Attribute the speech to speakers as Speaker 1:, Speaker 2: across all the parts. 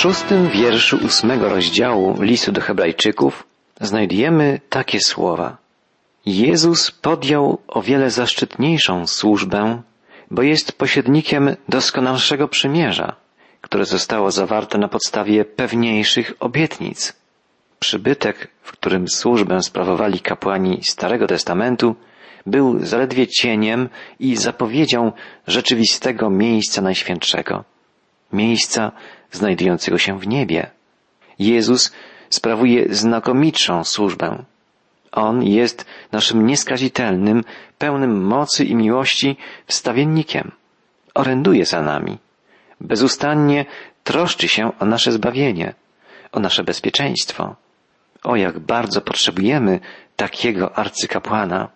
Speaker 1: szóstym wierszu ósmego rozdziału listu do Hebrajczyków znajdujemy takie słowa. Jezus podjął o wiele zaszczytniejszą służbę, bo jest pośrednikiem doskonalszego przymierza, które zostało zawarte na podstawie pewniejszych obietnic. Przybytek, w którym służbę sprawowali kapłani Starego Testamentu, był zaledwie cieniem i zapowiedzią rzeczywistego miejsca najświętszego, miejsca znajdującego się w niebie. Jezus sprawuje znakomitszą służbę. On jest naszym nieskazitelnym, pełnym mocy i miłości wstawiennikiem. Oręduje za nami. Bezustannie troszczy się o nasze zbawienie, o nasze bezpieczeństwo. O jak bardzo potrzebujemy takiego arcykapłana.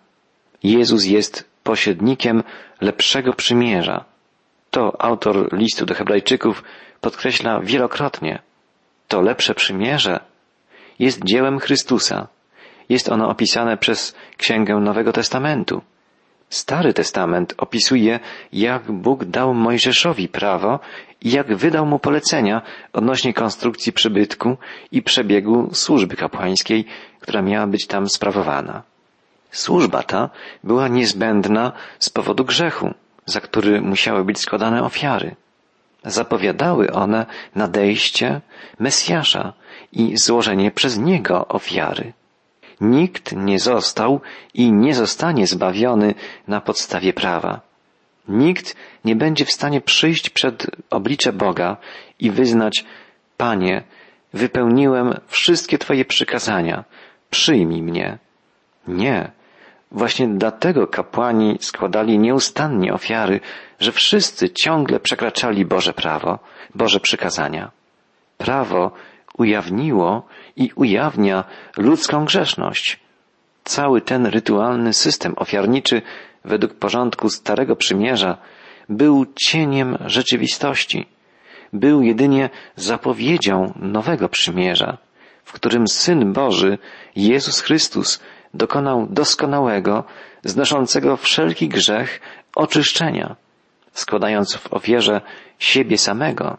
Speaker 1: Jezus jest pośrednikiem lepszego przymierza. To autor listu do Hebrajczyków podkreśla wielokrotnie. To lepsze przymierze jest dziełem Chrystusa. Jest ono opisane przez Księgę Nowego Testamentu. Stary Testament opisuje, jak Bóg dał Mojżeszowi prawo i jak wydał mu polecenia odnośnie konstrukcji przybytku i przebiegu służby kapłańskiej, która miała być tam sprawowana. Służba ta była niezbędna z powodu grzechu, za który musiały być składane ofiary. Zapowiadały one nadejście Mesjasza i złożenie przez Niego ofiary. Nikt nie został i nie zostanie zbawiony na podstawie prawa. Nikt nie będzie w stanie przyjść przed oblicze Boga i wyznać, Panie, wypełniłem wszystkie Twoje przykazania, przyjmij mnie. Nie. Właśnie dlatego kapłani składali nieustannie ofiary, że wszyscy ciągle przekraczali Boże prawo, Boże przykazania. Prawo ujawniło i ujawnia ludzką grzeszność. Cały ten rytualny system ofiarniczy według porządku Starego Przymierza był cieniem rzeczywistości. Był jedynie zapowiedzią Nowego Przymierza, w którym Syn Boży, Jezus Chrystus, dokonał doskonałego, znoszącego wszelki grzech oczyszczenia, składając w ofierze siebie samego.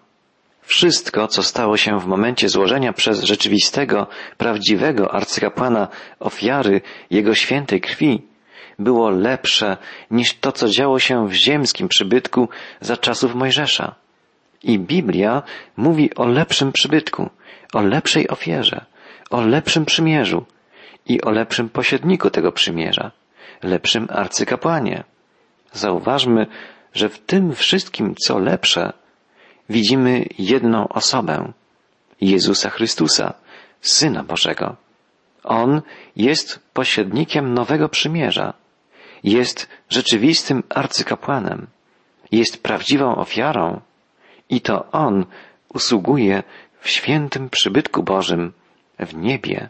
Speaker 1: Wszystko, co stało się w momencie złożenia przez rzeczywistego, prawdziwego arcykapłana ofiary Jego świętej krwi, było lepsze niż to, co działo się w ziemskim przybytku za czasów Mojżesza. I Biblia mówi o lepszym przybytku, o lepszej ofierze, o lepszym przymierzu i o lepszym pośredniku tego przymierza, lepszym arcykapłanie. Zauważmy, że w tym wszystkim, co lepsze, widzimy jedną osobę, Jezusa Chrystusa, Syna Bożego. On jest pośrednikiem nowego przymierza, jest rzeczywistym arcykapłanem, jest prawdziwą ofiarą i to On usługuje w świętym przybytku Bożym w niebie.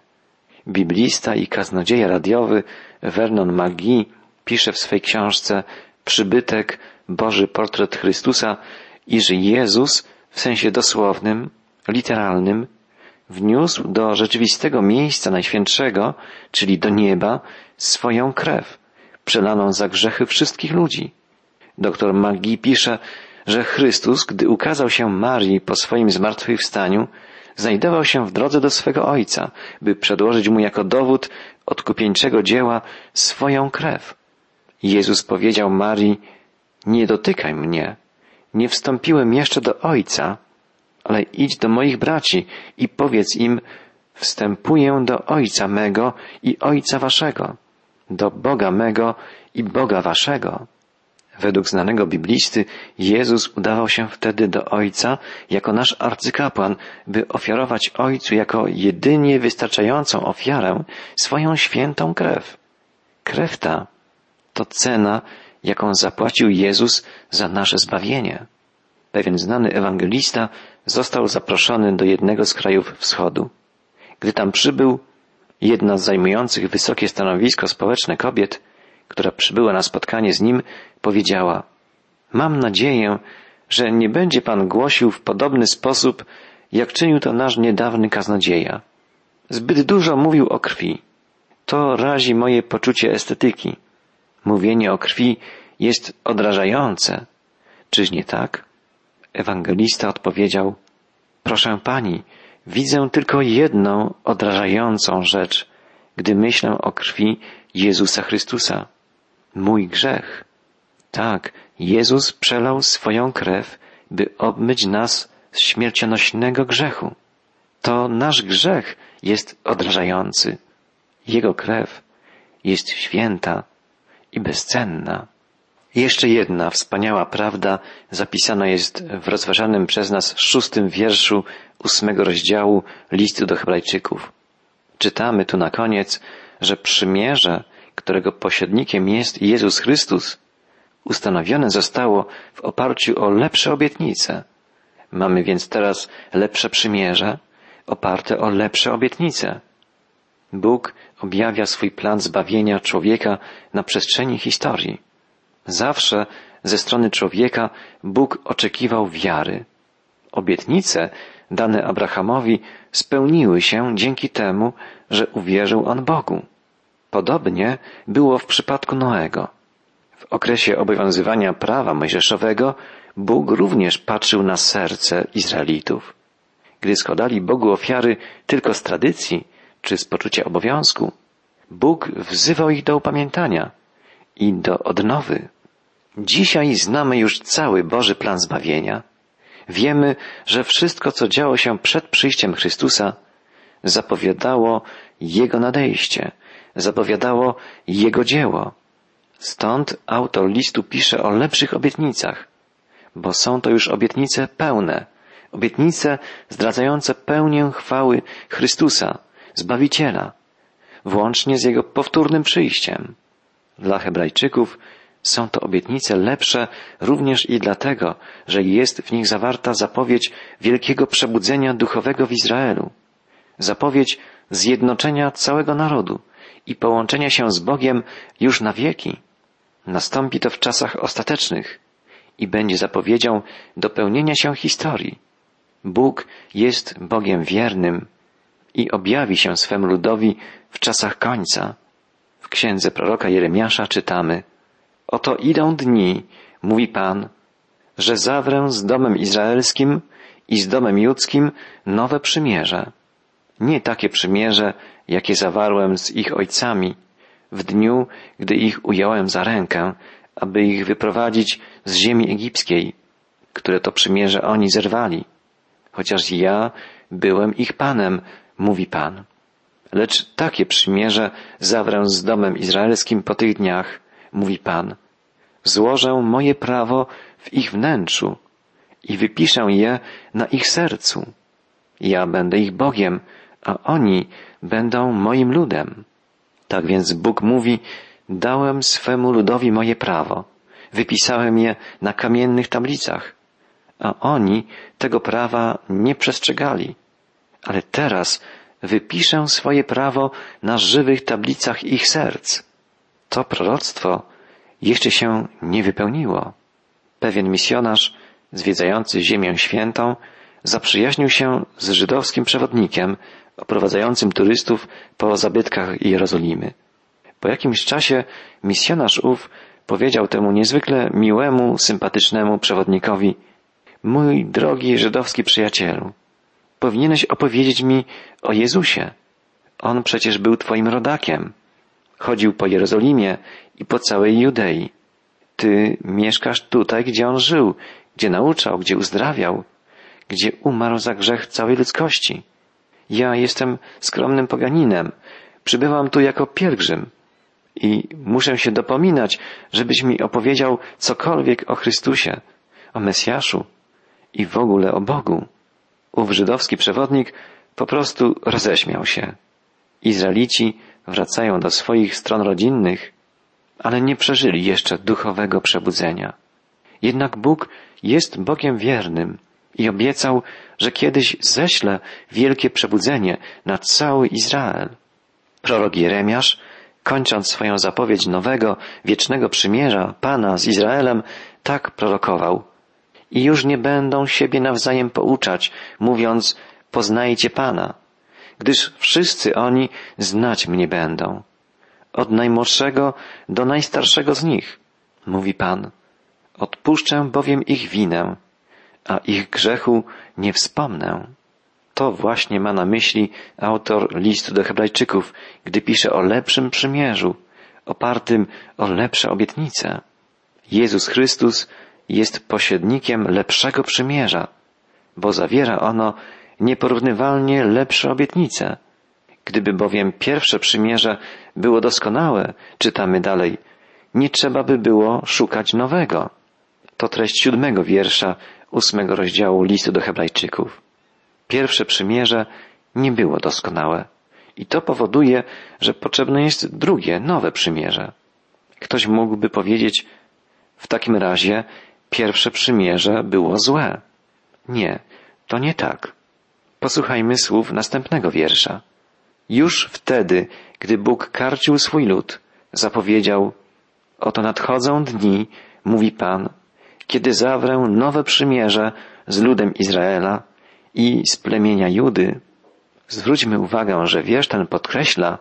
Speaker 1: Biblista i kaznodzieja radiowy Vernon McGee pisze w swej książce Przybytek Boży Portret Chrystusa iż Jezus w sensie dosłownym, literalnym, wniósł do rzeczywistego miejsca najświętszego, czyli do nieba, swoją krew, przelaną za grzechy wszystkich ludzi. Doktor Maggi pisze, że Chrystus, gdy ukazał się Marii po swoim zmartwychwstaniu, znajdował się w drodze do swego Ojca, by przedłożyć mu jako dowód odkupieńczego dzieła swoją krew. Jezus powiedział Marii, nie dotykaj mnie, nie wstąpiłem jeszcze do Ojca, ale idź do moich braci i powiedz im, wstępuję do Ojca mego i Ojca waszego, do Boga mego i Boga waszego. Według znanego biblisty Jezus udawał się wtedy do Ojca jako nasz arcykapłan, by ofiarować Ojcu jako jedynie wystarczającą ofiarę swoją świętą krew. Krew ta to cena, jaką zapłacił Jezus za nasze zbawienie. Pewien znany ewangelista został zaproszony do jednego z krajów wschodu. Gdy tam przybył, jedna z zajmujących wysokie stanowisko społeczne kobiet, która przybyła na spotkanie z nim, powiedziała Mam nadzieję, że nie będzie pan głosił w podobny sposób, jak czynił to nasz niedawny kaznodzieja. Zbyt dużo mówił o krwi. To razi moje poczucie estetyki. Mówienie o krwi jest odrażające. Czyż nie tak? Ewangelista odpowiedział, Proszę pani, widzę tylko jedną odrażającą rzecz, gdy myślę o krwi Jezusa Chrystusa. Mój grzech. Tak, Jezus przelał swoją krew, by obmyć nas z śmiercionośnego grzechu. To nasz grzech jest odrażający. Jego krew jest święta i bezcenna. Jeszcze jedna wspaniała prawda zapisana jest w rozważanym przez nas szóstym wierszu ósmego rozdziału listu do Hebrajczyków. Czytamy tu na koniec, że przymierze, którego pośrednikiem jest Jezus Chrystus, ustanowione zostało w oparciu o lepsze obietnice. Mamy więc teraz lepsze przymierze, oparte o lepsze obietnice. Bóg objawia swój plan zbawienia człowieka na przestrzeni historii. Zawsze ze strony człowieka Bóg oczekiwał wiary. Obietnice dane Abrahamowi spełniły się dzięki temu, że uwierzył on Bogu. Podobnie było w przypadku Noego. W okresie obowiązywania prawa mojżeszowego Bóg również patrzył na serce Izraelitów. Gdy składali Bogu ofiary tylko z tradycji czy z poczucia obowiązku, Bóg wzywał ich do upamiętania i do odnowy. Dzisiaj znamy już cały Boży plan zbawienia. Wiemy, że wszystko, co działo się przed przyjściem Chrystusa, zapowiadało Jego nadejście, zapowiadało Jego dzieło. Stąd autor listu pisze o lepszych obietnicach, bo są to już obietnice pełne, obietnice zdradzające pełnię chwały Chrystusa, Zbawiciela, włącznie z Jego powtórnym przyjściem. Dla Hebrajczyków są to obietnice lepsze również i dlatego, że jest w nich zawarta zapowiedź wielkiego przebudzenia duchowego w Izraelu, zapowiedź zjednoczenia całego narodu i połączenia się z Bogiem już na wieki. Nastąpi to w czasach ostatecznych i będzie zapowiedzią dopełnienia się historii. Bóg jest Bogiem wiernym i objawi się swemu ludowi w czasach końca. W księdze proroka Jeremiasza czytamy Oto idą dni, mówi Pan, że zawrę z domem izraelskim i z domem judzkim nowe przymierze. Nie takie przymierze, jakie zawarłem z ich ojcami w dniu, gdy ich ująłem za rękę, aby ich wyprowadzić z ziemi egipskiej, które to przymierze oni zerwali. Chociaż ja byłem ich Panem, mówi Pan. Lecz takie przymierze zawrę z domem izraelskim po tych dniach, mówi Pan. Złożę moje prawo w ich wnętrzu i wypiszę je na ich sercu. Ja będę ich Bogiem, a oni będą moim ludem. Tak więc Bóg mówi, dałem swemu ludowi moje prawo, wypisałem je na kamiennych tablicach, a oni tego prawa nie przestrzegali. Ale teraz wypiszę swoje prawo na żywych tablicach ich serc. To proroctwo jeszcze się nie wypełniło. Pewien misjonarz, zwiedzający Ziemię Świętą, zaprzyjaźnił się z żydowskim przewodnikiem oprowadzającym turystów po zabytkach Jerozolimy. Po jakimś czasie misjonarz ów powiedział temu niezwykle miłemu, sympatycznemu przewodnikowi Mój drogi żydowski przyjacielu, powinieneś opowiedzieć mi o Jezusie. On przecież był twoim rodakiem. Chodził po Jerozolimie i po całej Judei. Ty mieszkasz tutaj, gdzie on żył, gdzie nauczał, gdzie uzdrawiał, gdzie umarł za grzech całej ludzkości. Ja jestem skromnym poganinem, przybywam tu jako pielgrzym i muszę się dopominać, żebyś mi opowiedział cokolwiek o Chrystusie, o Mesjaszu i w ogóle o Bogu. Ów żydowski przewodnik po prostu roześmiał się. Izraelici wracają do swoich stron rodzinnych, ale nie przeżyli jeszcze duchowego przebudzenia. Jednak Bóg jest Bogiem wiernym i obiecał, że kiedyś ześle wielkie przebudzenie na cały Izrael. Prorok Jeremiasz, kończąc swoją zapowiedź nowego, wiecznego przymierza Pana z Izraelem, tak prorokował. I już nie będą siebie nawzajem pouczać, mówiąc, poznajcie Pana, gdyż wszyscy oni znać mnie będą. Od najmłodszego do najstarszego z nich, mówi Pan. Odpuszczę bowiem ich winę, a ich grzechu nie wspomnę. to właśnie ma na myśli autor listu do Hebrajczyków, gdy pisze o lepszym przymierzu, opartym o lepsze obietnice. Jezus Chrystus jest pośrednikiem lepszego przymierza, bo zawiera ono nieporównywalnie lepsze obietnice. Gdyby bowiem pierwsze przymierze było doskonałe, czytamy dalej, nie trzeba by było szukać nowego. To treść siódmego wiersza ósmego rozdziału listu do Hebrajczyków. Pierwsze przymierze nie było doskonałe i to powoduje, że potrzebne jest drugie, nowe przymierze. Ktoś mógłby powiedzieć, w takim razie pierwsze przymierze było złe. Nie, to nie tak. Posłuchajmy słów następnego wiersza. Już wtedy, gdy Bóg karcił swój lud, zapowiedział, oto nadchodzą dni, mówi Pan, kiedy zawrę nowe przymierze z ludem Izraela i z plemienia Judy. Zwróćmy uwagę, że wiersz ten podkreśla,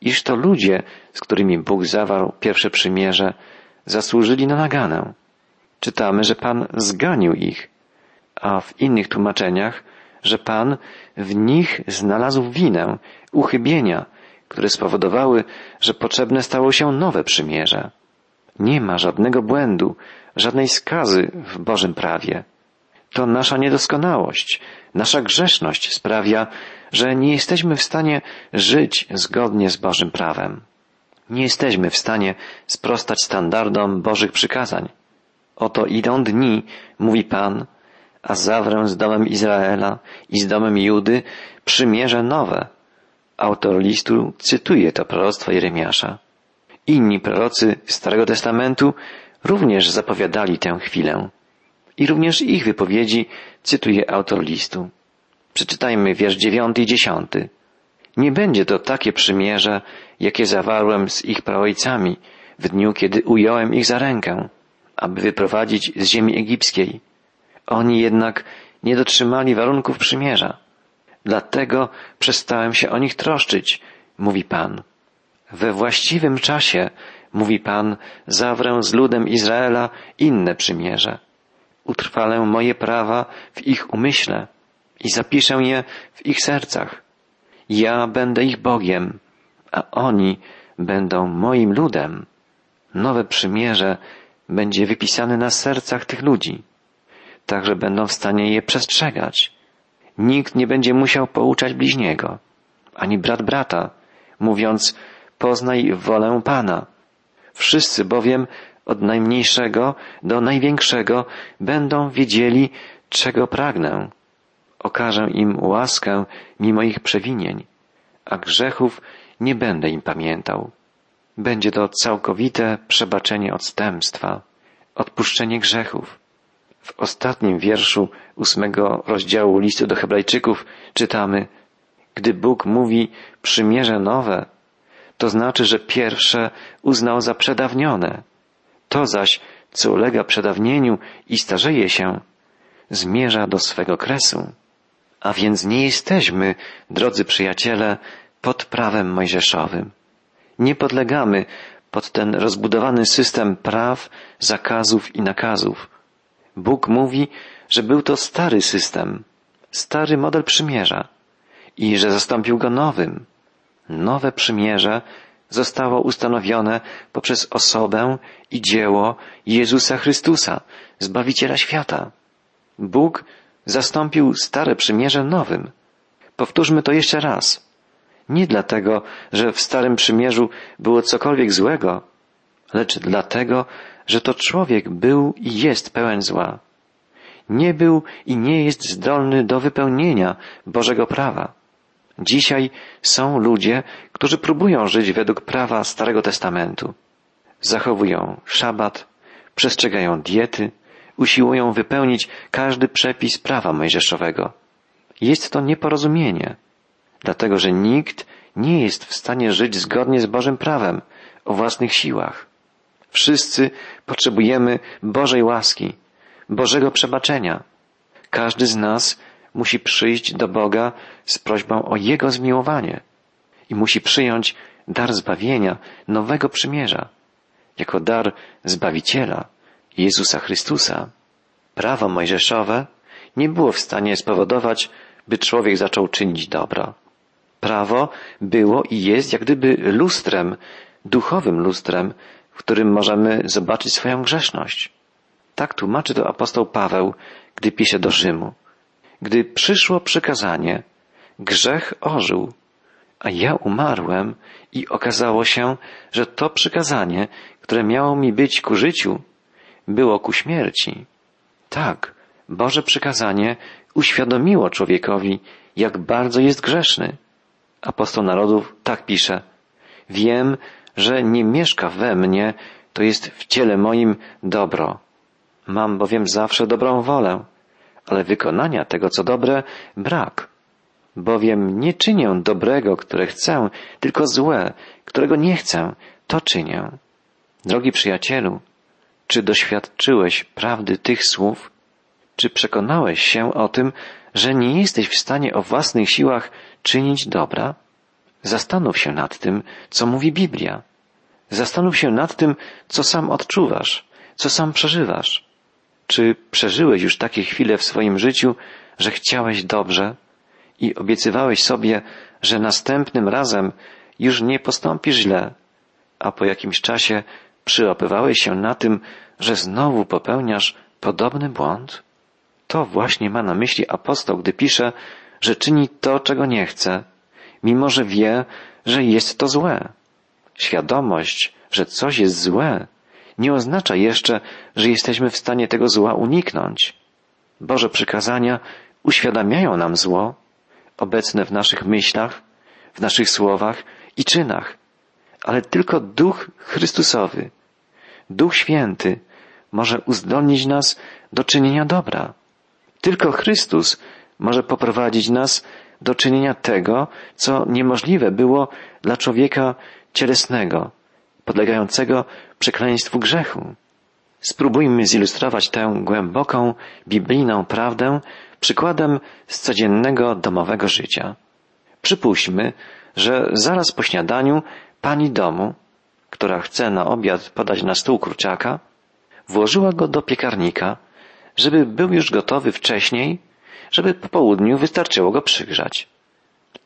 Speaker 1: iż to ludzie, z którymi Bóg zawarł pierwsze przymierze, zasłużyli na naganę. Czytamy, że Pan zganił ich, a w innych tłumaczeniach, że Pan w nich znalazł winę, uchybienia, które spowodowały, że potrzebne stało się nowe przymierze. Nie ma żadnego błędu, żadnej skazy w Bożym prawie. To nasza niedoskonałość, nasza grzeszność sprawia, że nie jesteśmy w stanie żyć zgodnie z Bożym prawem. Nie jesteśmy w stanie sprostać standardom Bożych przykazań. Oto idą dni, mówi Pan, a zawrę z domem Izraela i z domem Judy przymierze nowe. Autor listu cytuje to proroctwo Jeremiasza. Inni prorocy Starego Testamentu również zapowiadali tę chwilę. I również ich wypowiedzi cytuje autor listu. Przeczytajmy wiersz dziewiąty i dziesiąty. Nie będzie to takie przymierze, jakie zawarłem z ich praojcami w dniu, kiedy ująłem ich za rękę, aby wyprowadzić z ziemi egipskiej. Oni jednak nie dotrzymali warunków przymierza. Dlatego przestałem się o nich troszczyć, mówi Pan. We właściwym czasie, mówi Pan, zawrę z ludem Izraela inne przymierze. Utrwalę moje prawa w ich umyśle i zapiszę je w ich sercach. Ja będę ich Bogiem, a oni będą moim ludem. Nowe przymierze będzie wypisane na sercach tych ludzi, tak że będą w stanie je przestrzegać. Nikt nie będzie musiał pouczać bliźniego, ani brat brata, mówiąc, poznaj wolę Pana. Wszyscy bowiem od najmniejszego do największego będą wiedzieli, czego pragnę. Okażę im łaskę mimo ich przewinień, a grzechów nie będę im pamiętał. Będzie to całkowite przebaczenie odstępstwa, odpuszczenie grzechów. W ostatnim wierszu ósmego rozdziału listu do Hebrajczyków czytamy, gdy Bóg mówi przymierze nowe, to znaczy, że pierwsze uznał za przedawnione. To zaś, co ulega przedawnieniu i starzeje się, zmierza do swego kresu. A więc nie jesteśmy, drodzy przyjaciele, pod prawem mojżeszowym. Nie podlegamy pod ten rozbudowany system praw, zakazów i nakazów. Bóg mówi, że był to stary system, stary model przymierza i że zastąpił go nowym. Nowe przymierze zostało ustanowione poprzez osobę i dzieło Jezusa Chrystusa, Zbawiciela świata. Bóg zastąpił stare przymierze nowym. Powtórzmy to jeszcze raz. Nie dlatego, że w Starym Przymierzu było cokolwiek złego, lecz dlatego, że to człowiek był i jest pełen zła. Nie był i nie jest zdolny do wypełnienia Bożego prawa. Dzisiaj są ludzie, którzy próbują żyć według prawa Starego Testamentu. Zachowują szabat, przestrzegają diety, usiłują wypełnić każdy przepis prawa mojżeszowego. Jest to nieporozumienie, dlatego że nikt nie jest w stanie żyć zgodnie z Bożym prawem o własnych siłach. Wszyscy potrzebujemy Bożej łaski, Bożego przebaczenia. Każdy z nas musi przyjść do Boga z prośbą o Jego zmiłowanie i musi przyjąć dar zbawienia, nowego przymierza, jako dar Zbawiciela, Jezusa Chrystusa. Prawo mojżeszowe nie było w stanie spowodować by człowiek zaczął czynić dobro. Prawo było i jest jak gdyby lustrem, duchowym lustrem, w którym możemy zobaczyć swoją grzeszność. Tak tłumaczy to apostoł Paweł, gdy pisze do Rzymu. Gdy przyszło przykazanie, grzech ożył, a ja umarłem i okazało się, że to przykazanie, które miało mi być ku życiu, było ku śmierci. Tak, Boże przykazanie uświadomiło człowiekowi, jak bardzo jest grzeszny. Apostoł narodów tak pisze. Wiem, że nie mieszka we mnie, to jest w ciele moim dobro. Mam bowiem zawsze dobrą wolę, ale wykonania tego, co dobre, brak. Bowiem nie czynię dobrego, które chcę, tylko złe, którego nie chcę, to czynię. Drogi przyjacielu, czy doświadczyłeś prawdy tych słów? Czy przekonałeś się o tym, że nie jesteś w stanie o własnych siłach czynić dobra? Zastanów się nad tym, co mówi Biblia. Zastanów się nad tym, co sam odczuwasz, co sam przeżywasz. Czy przeżyłeś już takie chwile w swoim życiu, że chciałeś dobrze i obiecywałeś sobie, że następnym razem już nie postąpisz źle, a po jakimś czasie przyłapywałeś się na tym, że znowu popełniasz podobny błąd? To właśnie ma na myśli apostoł, gdy pisze, że czyni to, czego nie chce, mimo że wie, że jest to złe. Świadomość, że coś jest złe, nie oznacza jeszcze, że jesteśmy w stanie tego zła uniknąć. Boże przykazania uświadamiają nam zło, obecne w naszych myślach, w naszych słowach i czynach, ale tylko Duch Chrystusowy, Duch Święty może uzdolnić nas do czynienia dobra. Tylko Chrystus może poprowadzić nas do czynienia tego, co niemożliwe było dla człowieka cielesnego, podlegającego przekleństwu grzechu. Spróbujmy zilustrować tę głęboką, biblijną prawdę przykładem z codziennego domowego życia. Przypuśćmy, że zaraz po śniadaniu pani domu, która chce na obiad podać na stół kurczaka, włożyła go do piekarnika, żeby był już gotowy wcześniej, żeby po południu wystarczyło go przygrzać.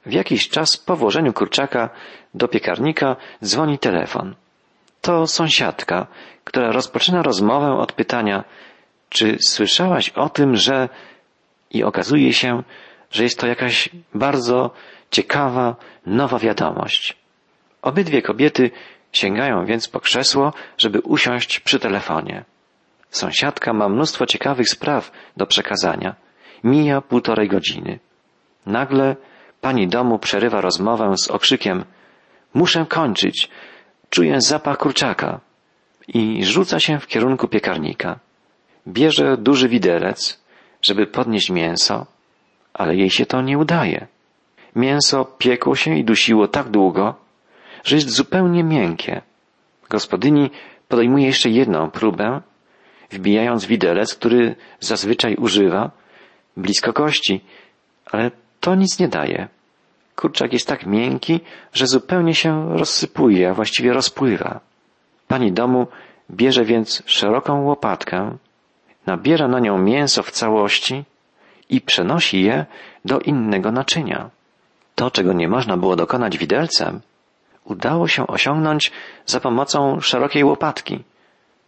Speaker 1: W jakiś czas po włożeniu kurczaka do piekarnika dzwoni telefon. To sąsiadka, która rozpoczyna rozmowę od pytania, czy słyszałaś o tym, że... I okazuje się, że jest to jakaś bardzo ciekawa, nowa wiadomość. Obydwie kobiety sięgają więc po krzesło, żeby usiąść przy telefonie. Sąsiadka ma mnóstwo ciekawych spraw do przekazania. Mija półtorej godziny. Nagle pani domu przerywa rozmowę z okrzykiem Muszę kończyć. Czuję zapach kurczaka. I rzuca się w kierunku piekarnika. Bierze duży widelec, żeby podnieść mięso, ale jej się to nie udaje. Mięso piekło się i dusiło tak długo, że jest zupełnie miękkie. Gospodyni podejmuje jeszcze jedną próbę, wbijając widelec, który zazwyczaj używa, blisko kości, ale to nic nie daje. Kurczak jest tak miękki, że zupełnie się rozsypuje, a właściwie rozpływa. Pani domu bierze więc szeroką łopatkę, nabiera na nią mięso w całości i przenosi je do innego naczynia. To, czego nie można było dokonać widelcem, udało się osiągnąć za pomocą szerokiej łopatki.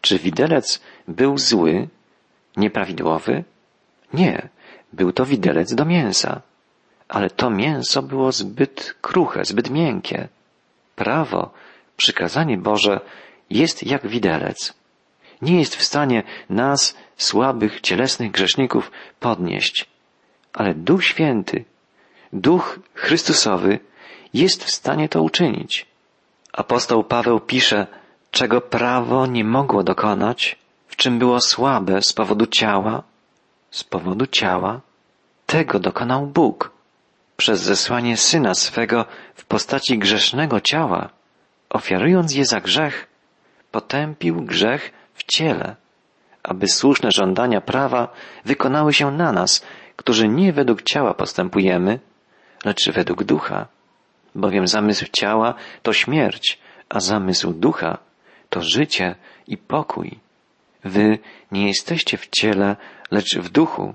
Speaker 1: Czy widelec był zły, nieprawidłowy? Nie, był to widelec do mięsa. Ale to mięso było zbyt kruche, zbyt miękkie. Prawo, przykazanie Boże jest jak widelec. Nie jest w stanie nas, słabych, cielesnych grzeszników, podnieść. Ale Duch Święty, Duch Chrystusowy jest w stanie to uczynić. Apostoł Paweł pisze, czego prawo nie mogło dokonać, w czym było słabe z powodu ciała, z powodu ciała, tego dokonał Bóg przez zesłanie Syna swego w postaci grzesznego ciała, ofiarując je za grzech, potępił grzech w ciele, aby słuszne żądania prawa wykonały się na nas, którzy nie według ciała postępujemy, lecz według ducha. Bowiem zamysł ciała to śmierć, a zamysł ducha to życie i pokój. Wy nie jesteście w ciele, lecz w duchu.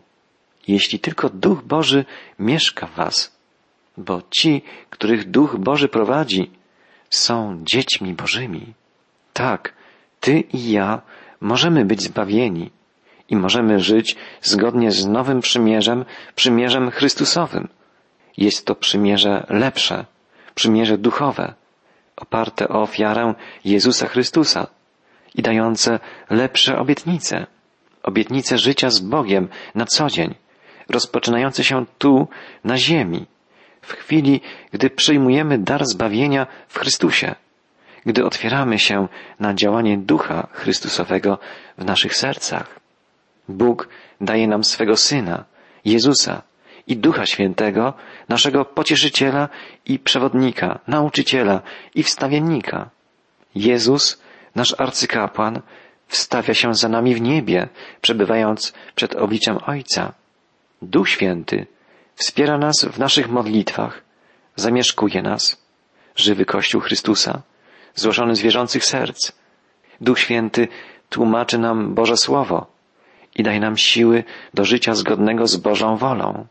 Speaker 1: Jeśli tylko Duch Boży mieszka w was, bo ci, których Duch Boży prowadzi, są dziećmi Bożymi. Tak, ty i ja możemy być zbawieni i możemy żyć zgodnie z nowym przymierzem, przymierzem Chrystusowym. Jest to przymierze lepsze, przymierze duchowe, oparte o ofiarę Jezusa Chrystusa i dające lepsze obietnice, obietnice życia z Bogiem na co dzień, rozpoczynające się tu, na ziemi, w chwili, gdy przyjmujemy dar zbawienia w Chrystusie, gdy otwieramy się na działanie Ducha Chrystusowego w naszych sercach. Bóg daje nam swego Syna, Jezusa i Ducha Świętego, naszego pocieszyciela i przewodnika, nauczyciela i wstawiennika. Jezus, nasz arcykapłan, wstawia się za nami w niebie, przebywając przed obliczem Ojca. Duch Święty wspiera nas w naszych modlitwach, zamieszkuje nas, żywy Kościół Chrystusa, złożony z wierzących serc. Duch Święty tłumaczy nam Boże Słowo i daje nam siły do życia zgodnego z Bożą wolą.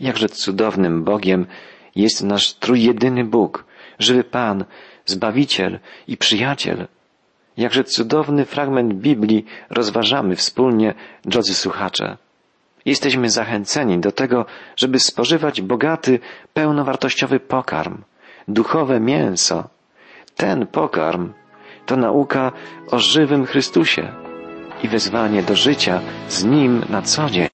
Speaker 1: Jakże cudownym Bogiem jest nasz trójjedyny Bóg, żywy Pan, Zbawiciel i Przyjaciel. Jakże cudowny fragment Biblii rozważamy wspólnie, drodzy słuchacze. Jesteśmy zachęceni do tego, żeby spożywać bogaty, pełnowartościowy pokarm, duchowe mięso. Ten pokarm to nauka o żywym Chrystusie i wezwanie do życia z Nim na co dzień.